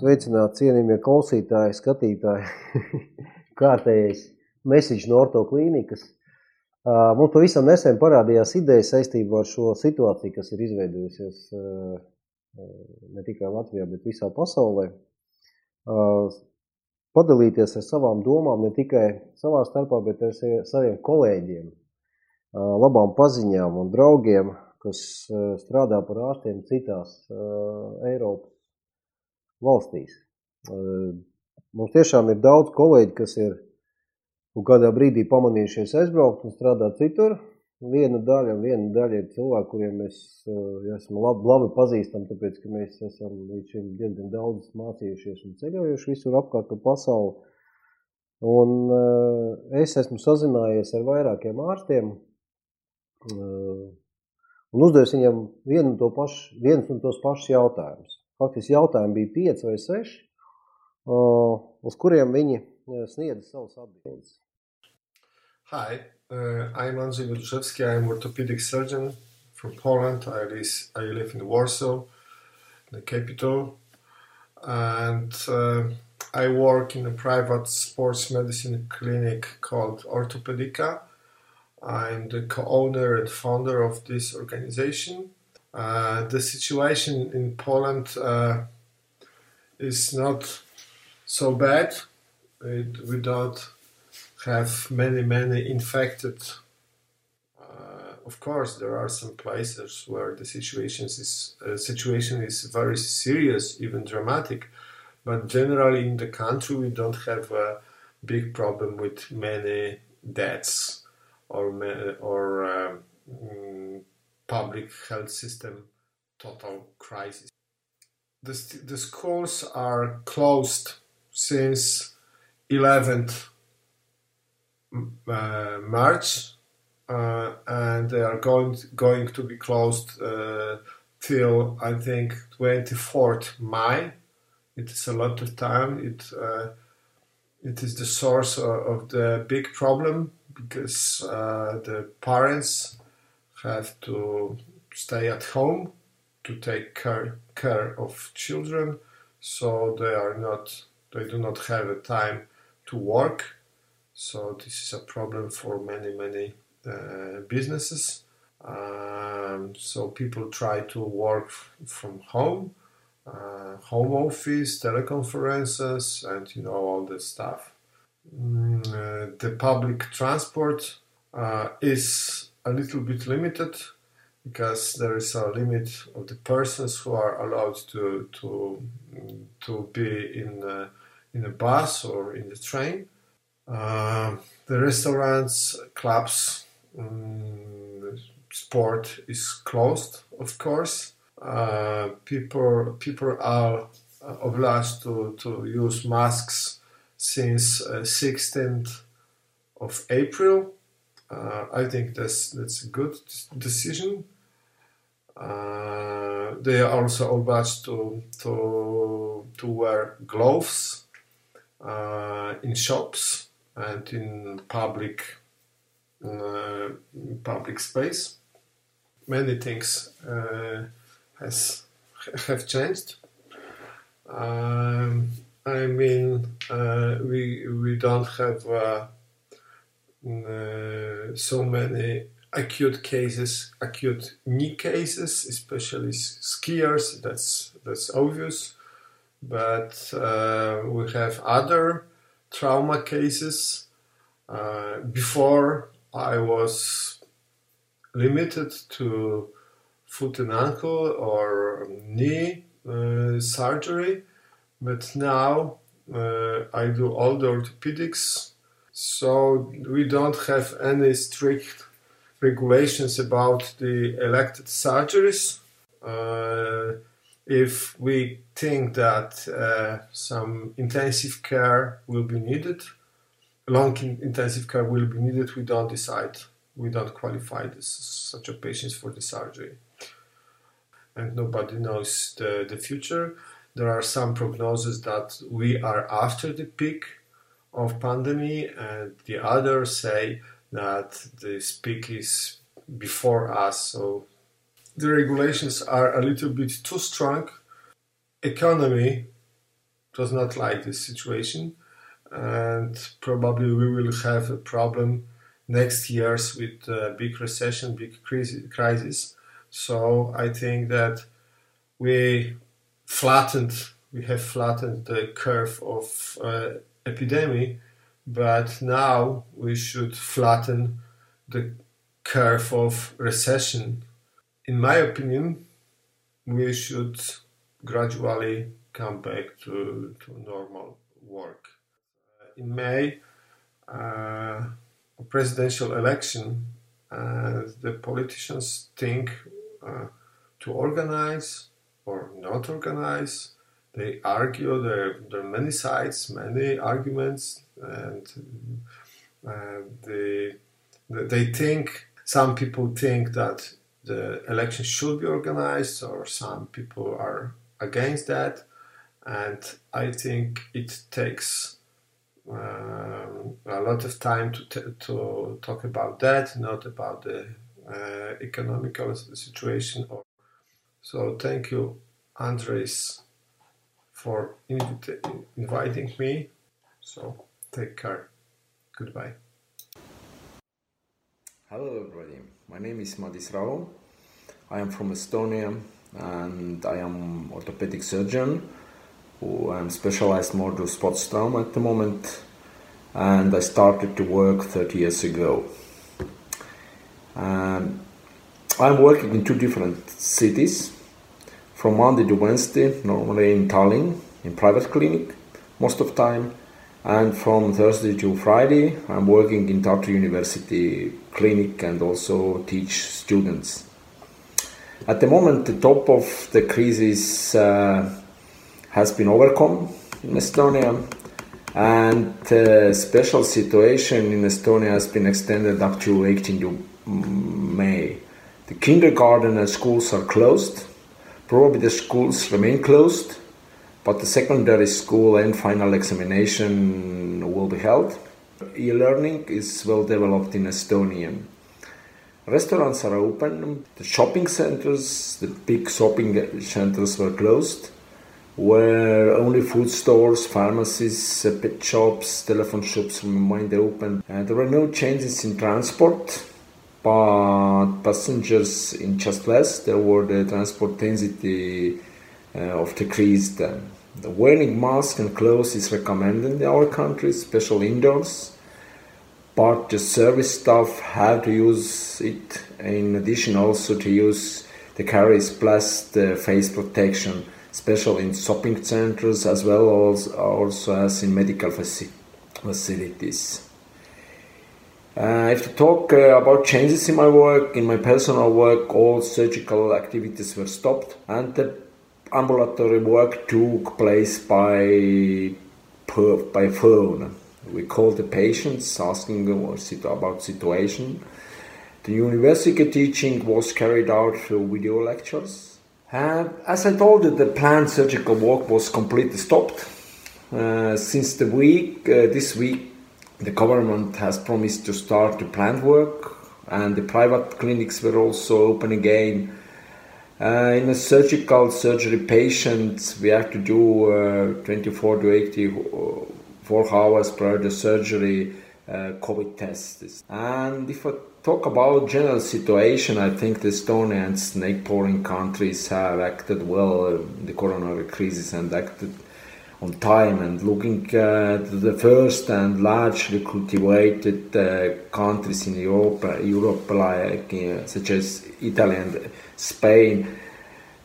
Sveicināti cienījamie klausītāji, skatītāji. Kārtējais mesiģis no orto klīnikas. Mums pavisam nesen parādījās ideja saistībā ar šo situāciju, kas ir izveidojusies ne tikai Latvijā, bet visā pasaulē. Padalīties ar savām domām ne tikai savā starpā, bet ar saviem kolēģiem, labām paziņām un draugiem, kas strādā par ārstiem citās Eiropas valstīs. Mums tiešām ir daudz kolēģi, kas ir un kādā brīdī pamanījušies aizbraukt un strādāt citur. Viena daļa, viena daļa ir cilvēki, kuriem mēs esam labi, labi pazīstami, tāpēc, ka mēs esam līdz šim diezgan daudz mācījušies un ceļojuši visur apkārt pa pasauli. Un es esmu sazinājies ar vairākiem ārstiem un uzdevis viņam vienu un to pašu, viens un tos pašus jautājumus. Faktiski jautājumi bija pieci vai seši, uz kuriem viņi sniedza atbildes. Hi, uh, I'm Andrzej Wieluszewski. I'm orthopedic surgeon from Poland. I live, I live in Warsaw, the capital, and uh, I work in a private sports medicine clinic called Orthopedica. I'm the co-owner and founder of this organization. Uh, the situation in Poland uh, is not so bad. It, we don't have many, many infected. Uh, of course, there are some places where the situation is uh, situation is very serious, even dramatic. But generally, in the country, we don't have a big problem with many deaths or or um, public health system total crisis. The, the schools are closed since 11th uh, March, uh, and they are going going to be closed uh, till I think 24th May. It is a lot of time. It it is the source of, of the big problem because the parents have to stay at home to take care care of children, so they are not they do not have a time to work. So this is a problem for many many uh, businesses. Um, so people try to work from home, uh, home office, teleconferences, and you know all this stuff. Mm, uh, the public transport uh, is a little bit limited because there is a limit of the persons who are allowed to to to be in a, in a bus or in the train. Uh, the restaurants, clubs, um, sport is closed, of course. Uh, people people are obliged to, to use masks since uh, 16th of April. Uh, I think that's that's a good decision. Uh, they are also obliged to to to wear gloves uh, in shops and in public uh, public space. Many things uh, has have changed. Um, I mean, uh, we we don't have so many acute cases, acute knee cases, especially skiers. That's that's obvious, but uh, we have other trauma cases. Uh, before I was limited to foot and ankle or knee uh, surgery, but now uh, I do all the orthopedics, so we don't have any strict regulations about the elected surgeries. Uh, if we think that uh, some intensive care will be needed, long intensive care will be needed, we don't decide, we don't qualify this, such a patients for the surgery. And nobody knows the, the future. There are some prognoses that we are after the peak of pandemic, and the others say that this peak is before us. So the regulations are a little bit too strong. Economy does not like this situation, and probably we will have a problem next years with big recession, big crisis. So I think that we flattened, we have flattened the curve of uh, epidemic, but now we should flatten the curve of recession. In my opinion, we should gradually come back to, to normal work. In May, uh, a presidential election, uh, the politicians think uh, to organize or not organize. They argue, there, there are many sides, many arguments, and uh, they, they think, some people think that the election should be organized, or some people are against that. And I think it takes um, a lot of time to, t- to talk about that, not about the uh, economical situation. So thank you, Andres, for inviting me. So take care. Goodbye. Hello, everybody. My name is Madis Rahu. I am from Estonia and I am orthopedic surgeon who am specialized more to sports trauma at the moment and I started to work 30 years ago. Um, I'm working in two different cities from Monday to Wednesday, normally in Tallinn, in private clinic most of time, and from Thursday to Friday, I'm working in Tartu University clinic and also teach students. At the moment, the top of the crisis uh, has been overcome in Estonia, and the special situation in Estonia has been extended up to 18 May. The kindergarten and schools are closed. Probably the schools remain closed, but the secondary school and final examination will be held. E-learning is well developed in Estonia. Restaurants are open. The shopping centers, the big shopping centers were closed where only food stores, pharmacies, pet shops, telephone shops remained open. Uh, there were no changes in transport, but passengers in just less. There were the transport density uh, of decreased. The wearing mask and clothes is recommended in our country, especially indoors. But the service staff have to use it. In addition, also to use the carries plus the face protection especially in shopping centers as well as also as in medical facilities. Uh, if to talk uh, about changes in my work, in my personal work, all surgical activities were stopped and the ambulatory work took place by by phone. We called the patients asking about situation. The university teaching was carried out through video lectures uh, as I told you, the planned surgical work was completely stopped. Uh, since the week, uh, this week, the government has promised to start the plant work, and the private clinics were also open again. Uh, in a surgical surgery patient, we have to do uh, 24 to 84 hours prior to surgery uh, COVID tests. And if I talk about general situation, I think the Estonia and snake pouring countries have acted well in the coronary crisis and acted on time and looking at the first and largely cultivated uh, countries in Europe, Europe like uh, such as Italy and Spain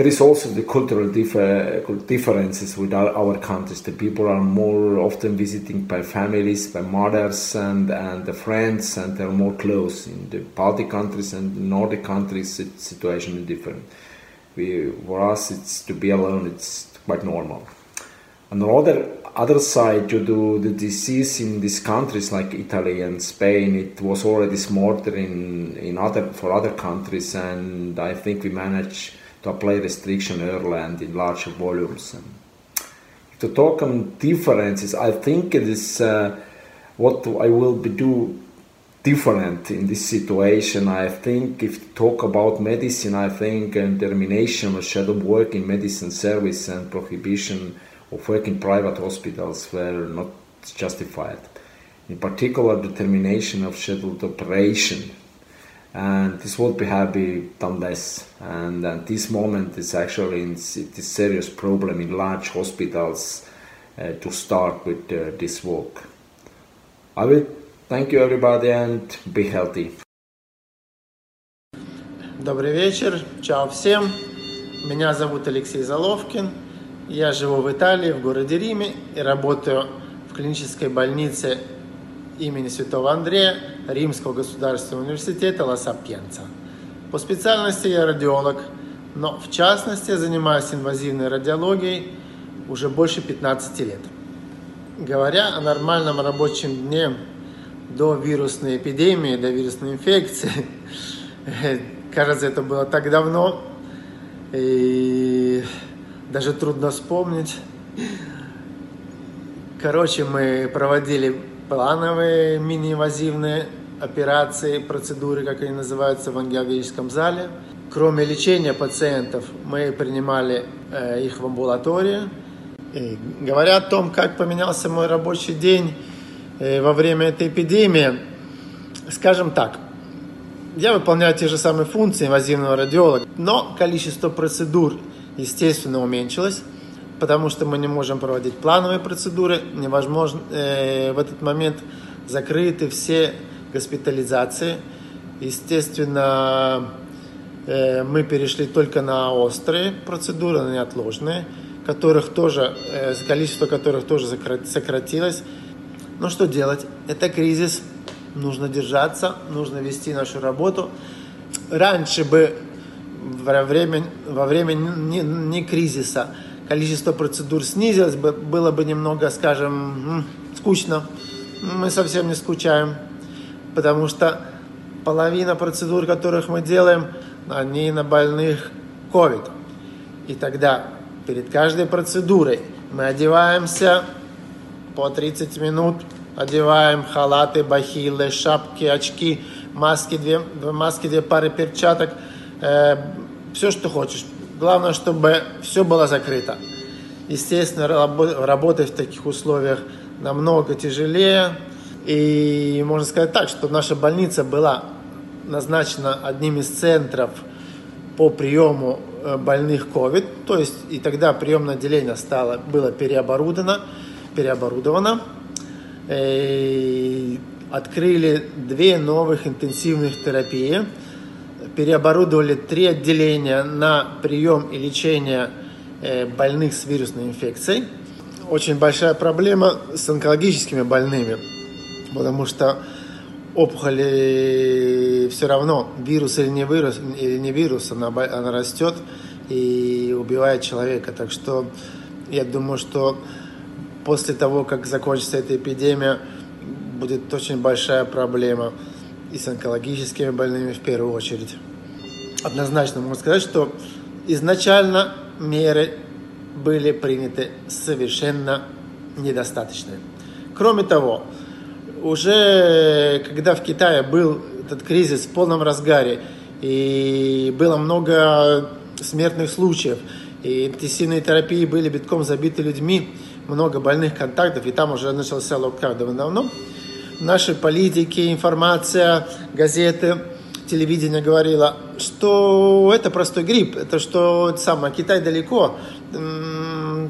there is also the cultural differ, differences with our, our, countries. The people are more often visiting by families, by mothers and, and the friends, and they're more close. In the Baltic countries and the Nordic countries, the situation is different. We, for us, it's to be alone, it's quite normal. On the other, other side, due to the disease in these countries like Italy and Spain, it was already smarter in, in other, for other countries, and I think we managed to apply restriction early and in larger volumes. To talk on differences, I think it is uh, what I will be do different in this situation. I think if talk about medicine, I think and termination of shadow work in medicine service and prohibition of working in private hospitals were not justified. In particular, the termination of scheduled operation. And this would be have been done less. And at this moment, is actually in, it is serious problem in large hospitals uh, to start with uh, this work. I will thank you everybody and be healthy. Добрый вечер, чао всем. Меня зовут Алексей Заловкин. Я живу в Италии, в городе Риме и работаю в клинической больнице имени Святого Андрея Римского государственного университета Ла Сапьенца. По специальности я радиолог, но в частности занимаюсь инвазивной радиологией уже больше 15 лет. Говоря о нормальном рабочем дне до вирусной эпидемии, до вирусной инфекции, кажется, это было так давно, и даже трудно вспомнить. Короче, мы проводили плановые мини-инвазивные операции, процедуры, как они называются в ангиографическом зале. Кроме лечения пациентов, мы принимали э, их в амбулатории. И говоря о том, как поменялся мой рабочий день э, во время этой эпидемии, скажем так, я выполняю те же самые функции инвазивного радиолога, но количество процедур, естественно, уменьшилось потому что мы не можем проводить плановые процедуры, невозможно э, в этот момент закрыты все госпитализации. Естественно, э, мы перешли только на острые процедуры, на неотложные, которых тоже, э, количество которых тоже сократилось. Но что делать? Это кризис, нужно держаться, нужно вести нашу работу. Раньше бы во время, во время не, не кризиса – количество процедур снизилось бы, было бы немного, скажем, скучно. Мы совсем не скучаем, потому что половина процедур, которых мы делаем, они на больных COVID. И тогда перед каждой процедурой мы одеваемся по 30 минут, одеваем халаты, бахилы, шапки, очки, маски, две, маски, две пары перчаток, э, все, что хочешь. Главное, чтобы все было закрыто. Естественно, работать в таких условиях намного тяжелее. И можно сказать так, что наша больница была назначена одним из центров по приему э, больных COVID. То есть и тогда приемное отделение стало, было переоборудовано. переоборудовано. И открыли две новых интенсивных терапии – переоборудовали три отделения на прием и лечение э, больных с вирусной инфекцией. Очень большая проблема с онкологическими больными, потому что опухоли все равно, вирус или не вирус, или не вирус, она, она растет и убивает человека. Так что я думаю, что после того, как закончится эта эпидемия, будет очень большая проблема и с онкологическими больными в первую очередь. Однозначно можно сказать, что изначально меры были приняты совершенно недостаточные. Кроме того, уже когда в Китае был этот кризис в полном разгаре, и было много смертных случаев, и интенсивные терапии были битком забиты людьми, много больных контактов, и там уже начался локдаун давно-давно, наши политики, информация, газеты, телевидение говорило, что это простой грипп, это что это самое, Китай далеко,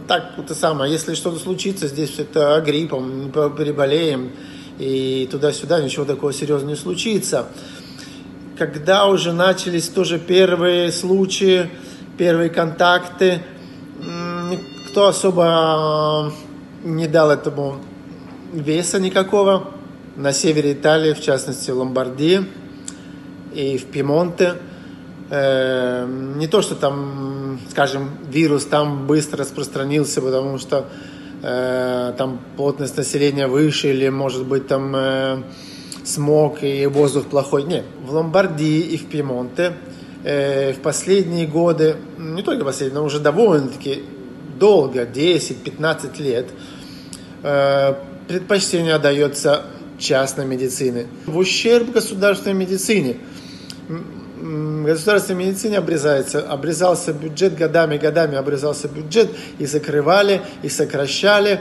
так это самое, если что-то случится, здесь это гриппом, переболеем, и туда-сюда ничего такого серьезного не случится. Когда уже начались тоже первые случаи, первые контакты, никто особо не дал этому веса никакого. На севере Италии, в частности Ломбардии и в Пимонте. Э, не то, что там, скажем, вирус там быстро распространился, потому что э, там плотность населения выше или, может быть, там э, смог и воздух плохой. Нет, в Ломбардии и в Пимонте в последние годы, не только последние, но уже довольно-таки долго, 10-15 лет, предпочтение отдается частной медицины в ущерб государственной медицине. Государственной медицине обрезается, обрезался бюджет годами, годами обрезался бюджет, и закрывали, и сокращали,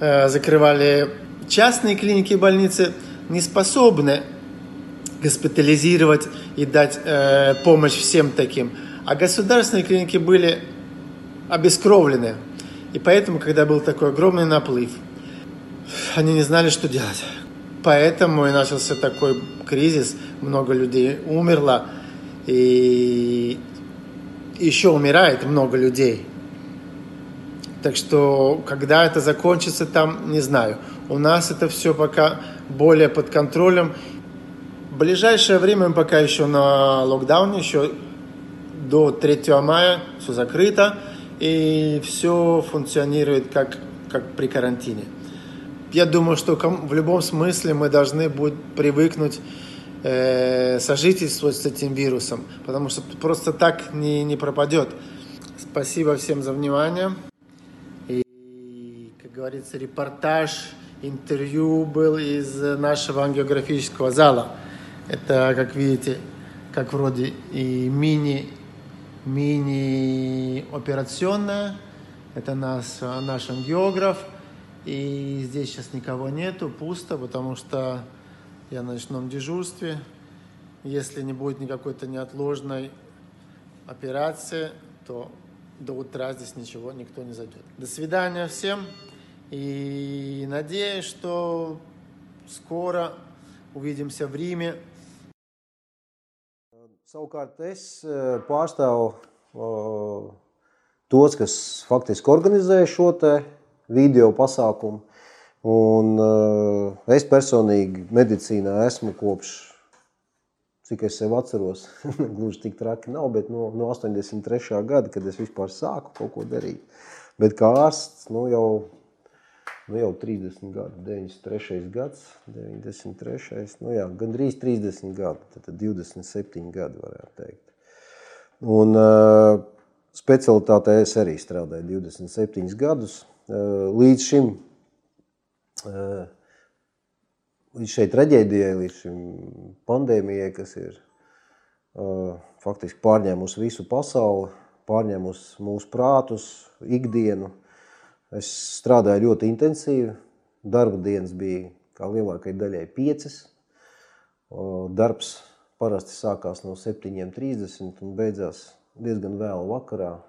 э, закрывали частные клиники и больницы, не способны госпитализировать и дать э, помощь всем таким. А государственные клиники были обескровлены. И поэтому, когда был такой огромный наплыв, они не знали, что делать. Поэтому и начался такой кризис, много людей умерло, и еще умирает много людей. Так что, когда это закончится, там не знаю. У нас это все пока более под контролем. В ближайшее время мы пока еще на локдауне, еще до 3 мая все закрыто, и все функционирует как, как при карантине я думаю, что в любом смысле мы должны будем привыкнуть э, сожительствовать с этим вирусом, потому что просто так не, не пропадет. Спасибо всем за внимание. И, как говорится, репортаж, интервью был из нашего ангиографического зала. Это, как видите, как вроде и мини, мини-операционная. Это наш, наш ангиограф – и здесь сейчас никого нету, пусто, потому что я на ночном дежурстве. Если не будет никакой-то неотложной операции, то до утра здесь ничего, никто не зайдет. До свидания всем. И надеюсь, что скоро увидимся в Риме. Savukārt es pārstāvu tos, kas faktiski organizē šo te video pasākumu. Un, uh, es personīgi medicīnā esmu kopš, cik es sev atceros, gluži tik traki nav, bet no, no 83. gada, kad es vispār sāku kaut ko darīt. Bet kā ārsts, nu jau, nu jau 30 gadu, 93. gads, 93. Nu jā, gandrīz 30 gadu, tad 27 gadu varētu teikt. Un uh, specialitātē es arī strādāju 27 gadus. Līdz šim, līdz šai traģēdijai, līdz šim pandēmijai, kas ir faktiski pārņēmusi visu pasauli, pārņēmusi mūsu prātus, ikdienu. Es strādāju ļoti intensīvi. Darba dienas bija kā lielākai daļai piecas. Darbs parasti sākās no 7.30 un beidzās diezgan vēlu vakarā,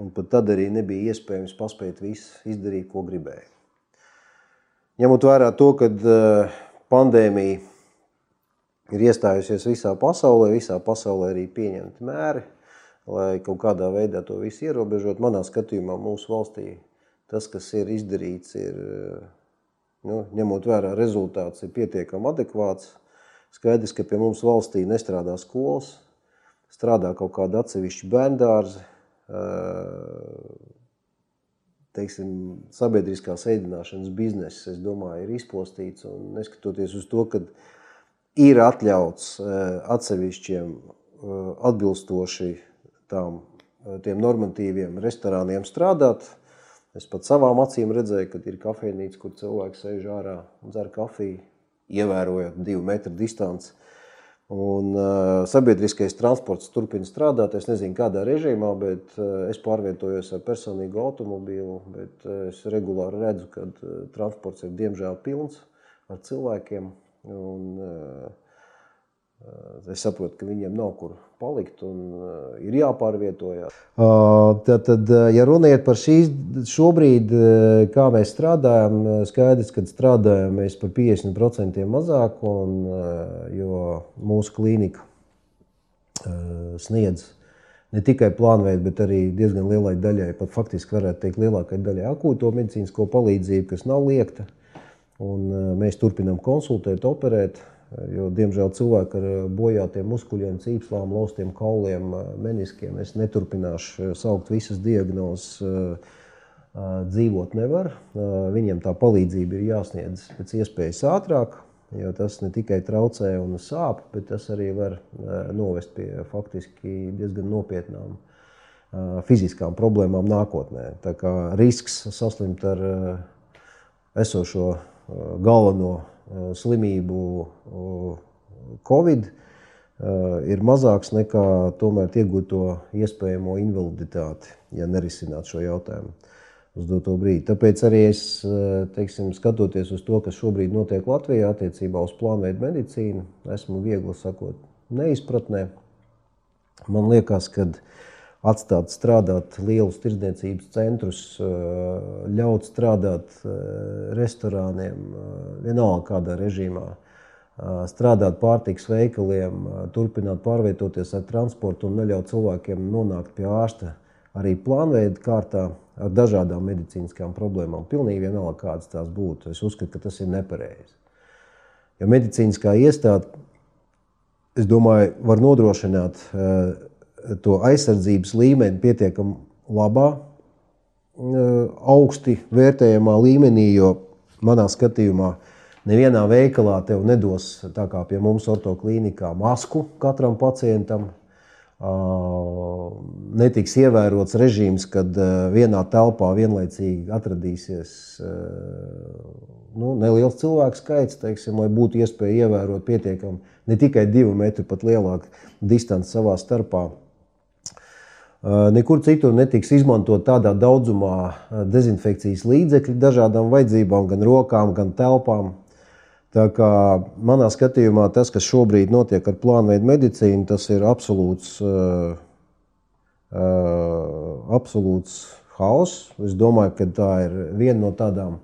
un pat tad arī nebija iespējams paspēt visu izdarīt, ko gribēja. Ņemot vērā to, ka eh, pandēmija ir iestājusies visā pasaulē, visā pasaulē arī pieņemti mēri, lai kaut kādā veidā to visu ierobežot. Manā skatījumā mūsu valstī tas, kas ir izdarīts, ir, eh, nu, ņemot vērā rezultāts, ir pietiekami adekvāts. Skaidrs, ka pie mums valstī nestrādā skolas, strādā kaut kāda atsevišķa bērndārzi, teiksim, sabiedriskās ēdināšanas bizness, es domāju, ir izpostīts. Un neskatoties uz to, ka ir atļauts atsevišķiem atbilstoši tām, tiem normatīviem restorāniem strādāt, es pat savām acīm redzēju, ka ir kafejnīca, kur cilvēks sēž ārā un dzer kafiju, ievērojot divu metru distanci. Un, uh, sabiedriskais transports turpina strādāt. Es nezinu, kādā režīmā, bet uh, es pārvietojos ar personīgu automobīlu. Bet, uh, es regulāri redzu, ka uh, transports ir diemžēl pilns ar cilvēkiem. Un, uh, Es saprotu, ka viņiem nav kur palikt un ir jāpārvietojas. Tad, tad, ja runājot par šīs, šobrīd, kā mēs strādājam, skaidrs, ka strādājam mēs par 50% mazāk, un, jo mūsu klīnika sniedz ne tikai plānveidu, bet arī diezgan lielai daļai, pat faktiski varētu teikt, lielākai daļai akūto medicīnisko palīdzību, kas nav liekta. Un mēs turpinām konsultēt, operēt Jo, diemžēl cilvēki ar eh, bojātiem muskuļiem, cīpslām, laustiem kauliem, eh, meniskiem, es neturpināšu eh, saukt visas diagnozes, dzīvot nevar. Viņiem tā palīdzība ir jāsniedz pēc iespējas ātrāk, jo tas ne tikai traucē un sāp, bet tas arī var novest pie faktiski diezgan nopietnām fiziskām problēmām nākotnē. Tā kā risks saslimt ar esošo galveno slimību Covid ir mazāks nekā tomēr iegūto iespējamo invaliditāti, ja nerisinātu šo jautājumu uz doto brīdi. Tāpēc arī es, teiksim, skatoties uz to, kas šobrīd notiek Latvijā attiecībā uz plānveidu medicīnu, esmu viegli sakot neizpratnē. Man liekas, ka atstāt strādāt lielus tirdzniecības centrus, ļaut strādāt restorāniem, vienalga kādā režīmā, strādāt pārtiks veikaliem, turpināt pārvietoties ar transportu un neļaut cilvēkiem nonākt pie ārsta arī plānveida kārtā ar dažādām medicīniskām problēmām. Pilnīgi vienalga, kādas tās būtu. Es uzskatu, ka tas ir nepareizi. Jo medicīniskā iestāde, es domāju, var nodrošināt to aizsardzības līmeni pietiekami labā, augsti vērtējamā līmenī, jo manā skatījumā nevienā veikalā tev nedos, tā kā pie mums ortoklīnikā, masku katram pacientam, netiks ievērots režīms, kad vienā telpā vienlaicīgi atradīsies nu, neliels cilvēku skaits, teiksim, lai būtu iespēja ievērot pietiekami ne tikai divu metru, pat lielāku distanci savā starpā. Nekur citur netiks izmantot tādā daudzumā dezinfekcijas līdzekļi dažādām vajadzībām, gan rokām, gan telpām. Tā kā manā skatījumā tas, kas šobrīd notiek ar plānveidu medicīnu, tas ir absolūts, uh, uh, absolūts haoss. Es domāju, ka tā ir viena no tādām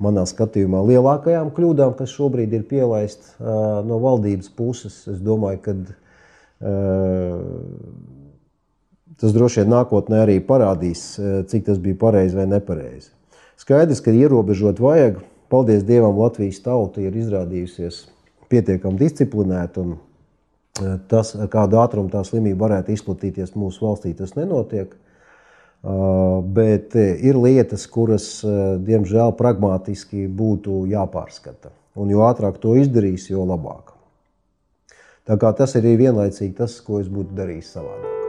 manā skatījumā lielākajām kļūdām, kas šobrīd ir pielaista uh, no valdības puses. Es domāju, ka uh, tas droši vien nākotnē arī parādīs, uh, cik tas bija pareizi vai nepareizi. Skaidrs, ka ierobežot vajag paldies Dievam, Latvijas tauta ir izrādījusies pietiekami disciplinēta. Un e, tas, ar kādu ātrumu tā slimība varētu izplatīties mūsu valstī, tas nenotiek. Bet e, ir lietas, kuras, diemžēl, pragmatiski būtu jāpārskata. Un jo ātrāk to izdarīs, jo labāk. Tā kā tas ir vienlaicīgi tas, ko es būtu darījis savādāk.